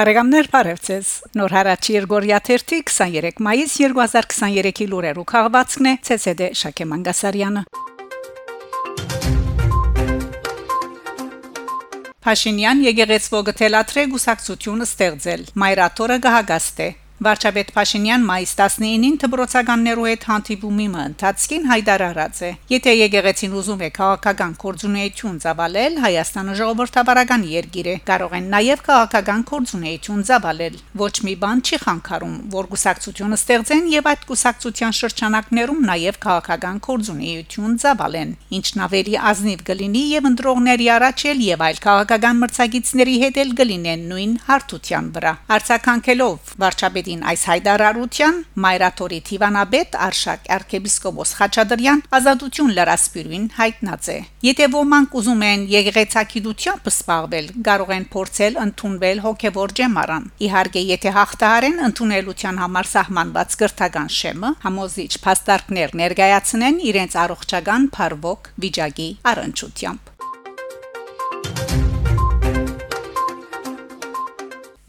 Արեգամներ Փարեվցես Նոր հարաճ Երգորիա 23 մայիս 2023-ի լուրերու քաղվածքն է ՑՍԴ Շակե Մանգասարյանը Փաշինյան եկեղեցվո գտելաթրե գուսակցություն ստեղծել Մայրաթորը գահագաստ է Վարչապետ Փաշինյան մայիս 19-ին դբրոցականներու հետ հանդիպումի ընթացքին հայտարարած է. Եթե եկեղեցին ուզում է քաղաքական կորձունեություն ծավալել, Հայաստանը ժողովրդավարական երկիր է, կարող են նաև քաղաքական կորձունեություն ծավալել։ Ոչ մի բան չի խանգարում, որ գուսակցությունը ստեղծեն եւ այդ գուսակցության շրջանակներում նաև քաղաքական կորձունեություն ծավալեն։ Ինչն ավելի ազնիվ կլինի եւ ընտրողների առաջել եւ այլ քաղաքական մրցակիցների հետ էլ կլինեն նույն հարթության վրա։ Արցականքելով վարչապետ Մարտին այս հայտարարության Մայրաթորի Թիվանաբեդ Արշակ arczepiskopos Խաչատրյան ազատություն լրասպիրույն հայտնած է։ Եթե ոմանք ուզում են եկեղեցակիրությամբ սպառվել, կարող են փորձել ընդունվել հոգևոր ջեմարան։ Իհարկե, եթե հաղթահարեն ընդունելության համար սահմանված գրթական շեմը, համոզիչ փաստարկներ ներկայացնեն իրենց առողջական փարվոք վիճակի առընչությամբ։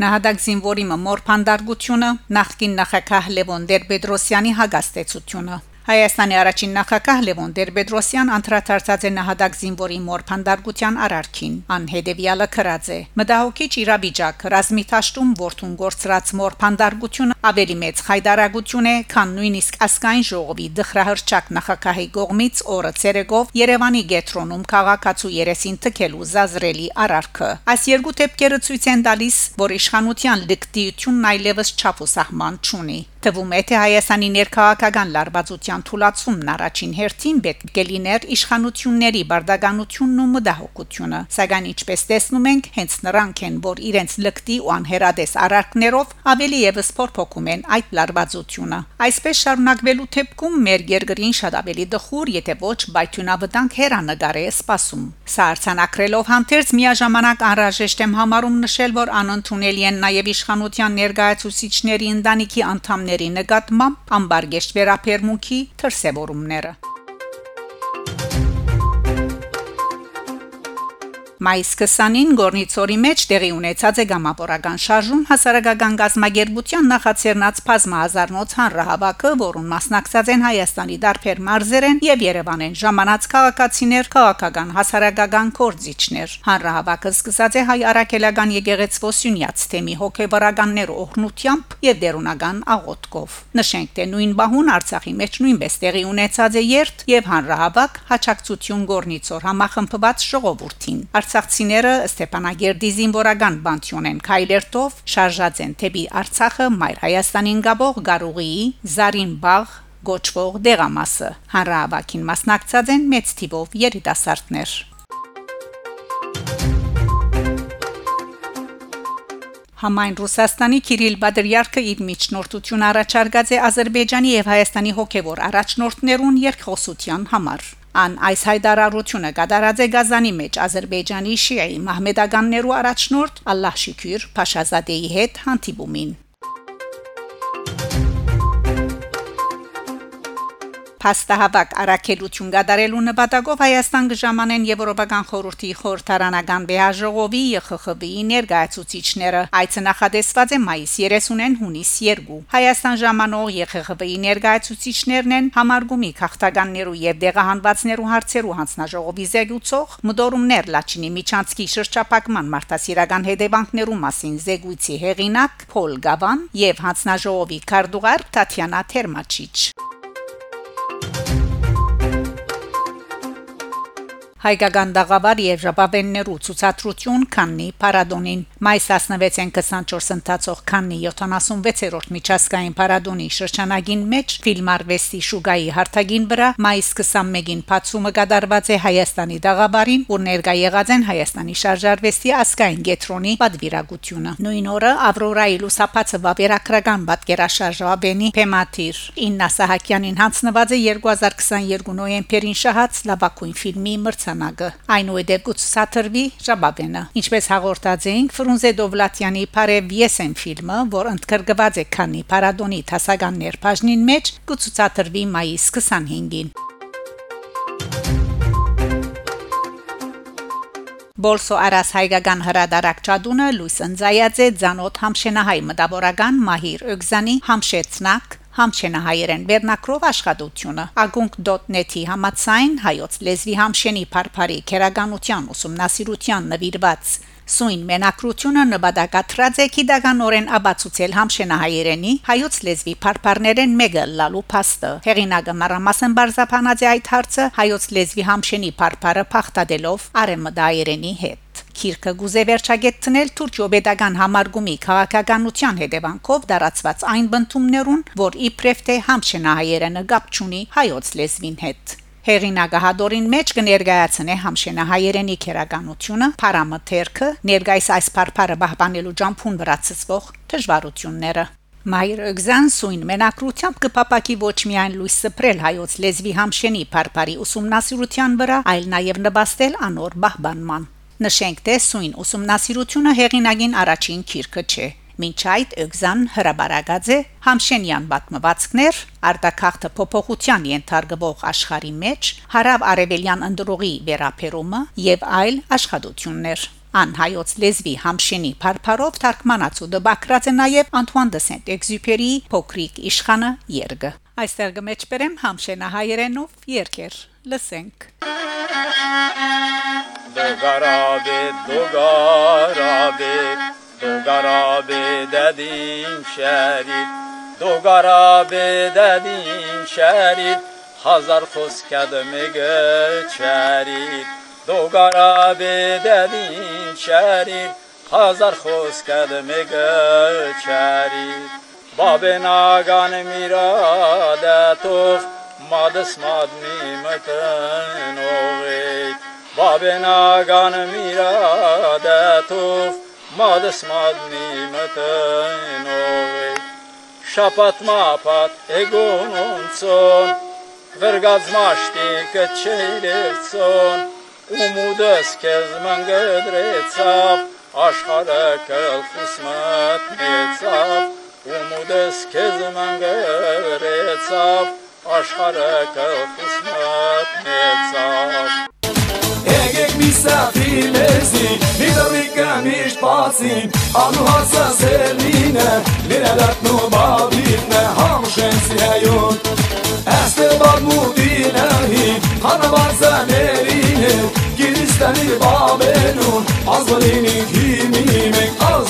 Նահատակ զինվորի մոր փանդարգությունը նախկին նախագահ Լևոն Դերբեդրոսյանի հագաստեցությունը Հայաստանի առաջին նախագահ Լևոն Դերբեդրոսյան անդրադարձած է նահատակ զինվորի մոր փանդարգության արարքին։ Անհեդեվյալը քրած է. Մտահոգիչ իրավիճակ, ռազմիտաշտում ворթուն գործրած մոր փանդարգությունը ավելի մեծ հայդարագություն է, քան նույնիսկ ասկայն ժողովի դխրահրճակ նախագահի գողմից օրը ցերեգով Երևանի գետրոնում քաղաքացու երեսին թքելու զազրելի արարքը։ Այս երկու դեպքերը ցույց են տալիս, որ իշխանության լկտիությունն այլևս չափ ու սահման չունի։ Թվում է թե Հայաստանի ներքաղաքական լարվածության թուլացումն առաջին հերթին պետք է լիներ իշխանությունների բարդականությունն ու մդահոգությունը, սակայն ինչպես տեսնում ենք, հենց նրանք են, որ իրենց լկտի ու անհերադես արարքներով ավելի եւս փորփոքում են այդ լարվածությունը։ Այսպես շարունակվելու թեփքում մեր երկրին շատ ավելի դխուր, եթե ոչ բայթյունավտանգ հերանագար է սպասում։ Սա արցանակրելով հանդերձ միաժամանակ անհրաժեշտ եմ համարում նշել, որ անընդունելի են նաև իշխանության ներկայացուցիչների ընտանիքի անդամներ ուսանողների նկատմամբ ամբարգեշտ վերապերմունքի թրսևորումները Մայիս 20-ին Գորնիցորի մեջ տեղի ունեցած է գամապորական շարժում հասարակական գազագերբության նախաձեռնած բազմահազարնոց հանրահավաքը, որուն մասնակցած են Հայաստանի դարբեր մարզերեն եւ Երևանեն ժամանած քաղաքացիներ, քաղաքական հասարակական կորձիչներ։ Հանրահավաքը սկսած է հայ արաքելական եկեղեցվո Սյունյաց թեմի հոգեվարականներ օգնությամբ եւ դերունական աղոթքով։ Նշենք, թե նույն բահուն Արցախի մեջ նույնպես տեղի ունեցած է երթ եւ հանրահավաք հաճակցություն Գորնիցոր համախմբված ժողովրդին արցախցիները Ստեփանագերդի զինվորական բանտյոնեն քայլերտով շարժած են թեպի Արցախը մայր Հայաստանին գաբող Գարուղիի Զարինբաղ գոչվող դեղամասը հանրահավաքին մասնակցած են մեծ թիվով երիտասարդներ Համայն Ռուսաստանի Կիրիլ Բադրյարքը իր միջնորդություն առաջարկած է Ադրբեջանի եւ Հայաստանի հոգեվոր առաջնորդներուն երկխոսության համար։ Ան այս հայտարարությունը կատարած է Գազանի մեջ Ադրբեջանի շիայի մահմեդականներու առաջնորդ Ալլահ Շիկյուր Փաշազադեի հետ հանդիպումին Փաստահավաք արակելություն գդարելու նպատակով Հայաստան կժամանեն Եվրոպական խորհրդի խորհրդարանական վեհաժողովի ԵԽԽՎ-ի ներկայացուցիչները։ Այցը նախադեсված է մայիս 30-ին հունիս 2։ Հայաստան ժամանող ԵԽԽՎ-ի ներկայացուցիչներն են համարգումի քաղաքականներու եւ դեղահանվածներու հարցերու հանձնաժողովի զեկուցող մդորումներ Լաչինի Միչանցկի շրջափակման մարտահրավերական հետևանքներու մասին զեկույցի հեղինակ Փոլ Գավան եւ հանձնաժողովի քարտուղար Տատյանա Թերմաչիչ Հայկական դաղավար եւ ժապավեններու ցուցադրություն Կաննի Պարադոնին մայիս 16-ին 24 ընթացող Կաննի 76-րդ միջազգային Պարադոնի շրջանագին մեջ ֆիլմարվեստի շուգայի հարթագին վրա մայիս 21-ին բացումը կդարված է Հայաստանի դաղավարին, որ ներկա եղած են Հայաստանի շարժարվեստի ասկային գետրոնի պատվիրակությունը։ Նույն օրը Ավրորայի լուսապացը վավերագրական պատկերաշարժավենի թեմատիր Իննա Սահակյանին հանձնված է 2022 նոյեմբերին շահած լավագույն ֆիլմի մրցանակ մրցանակը այնուհետև կցուցադրվի Ժաբավենը ինչպես հաղորդած էինք Ֆրունզե Դովլատյանի Փարև Եսեն ֆիլմը որ ընդգրկված է քանի Պարադոնի տասականներ բաժնին մեջ կցուցադրվի մայիս 25-ին Բոլսո արաս հայկական հրադարակ ճադունը Լուիս Ընձայաձե ցանոթ համշենահայ մտավորական Մահիր Օգզանի համշեցնակ համշենահայերեն վերնակրով աշխատությունը agung.net-ի համացայն հայոց լեզվի համշենի բարբարի քերականության ուսումնասիրության նվիրված Սույն մենակրությունը նպատակատրած է քիդականորեն աբացուցել համշենահայերենի հայոց լեզվի բարբարներեն մեկը լալու փաստը հեղինակը մարամասն բարձապանած է այդ հարցը հայոց լեզվի համշենի բարբարը փախտadելով արեմդայերենի հետ Քիրքը գուզե վերջագետնել Թուրքիո pedagogan համարգումի քաղաքականության հետևանքով դարածված այն բնդումներուն, որ իբրև թե համշենահայերենը գապ չունի հայոց լեզվին հետ Հեղինակը հադորին մեջ կներկայացնե համշենա հայերենի քերականությունը, փարամթերքը, ներկայիս այս բարբարը բահբանելու ջամփուն վրա ցծվող դժվարությունները։ Մայր Օգզան սույն մենակրությամբ կփապակի ոչ միայն լույս սփրել հայոց լեզվի համշենի բարբարի ուսումնասիրության վրա, այլ նաև նպաստել անոր բահբանման։ Նշենք, թե սույն ուսումնասիրությունը հեղինակին առաջին քիրքը չէ։ Մինչ այդ Օգզան հրաբարագած է Համշենյան պատմվածքներ արտակախտը փոփոխության ենթարկվող աշխարի մեջ հարավ արևելյան ընդրողի վերապերումը եւ այլ աշխատություններ Ան հայոց լեզվի համշենի բարբարով թարգմանացու դբակրած է նաև Անտուան դե Սենտ-Էքզյուպերի փոքրիկ իշխանը երգը Այստեղ գմեջբերեմ համշենահայերենով երկեր լսենք Դոգարաբե դոգարաբե دوگارا بددین شرید دوگارا بددین شرید هزار خوز کدمگه چرید دوگارا بددین شرید هزار خوز کدمگه چرید باب ناگان میراده توف مادس ماد نیمتن اوغید باب ناگان میراده توف մադս մադնի մտնովե շապատ մապատ էգոնոնցոն վերգած մաշտի կչերերցոն ումուդս քեզ մանգդրեցավ աշխարհը կլխուս մտնեցավ ումուդս քեզ մանգդրեցավ աշխարհը կլխուս մտնեցավ bilezi Ni do mi kem ish pasin Anu hasa seline Lire lët në babin Në ham Este bab mudin e Hana barzen erine Giristeni babenun Az balini kimimin Az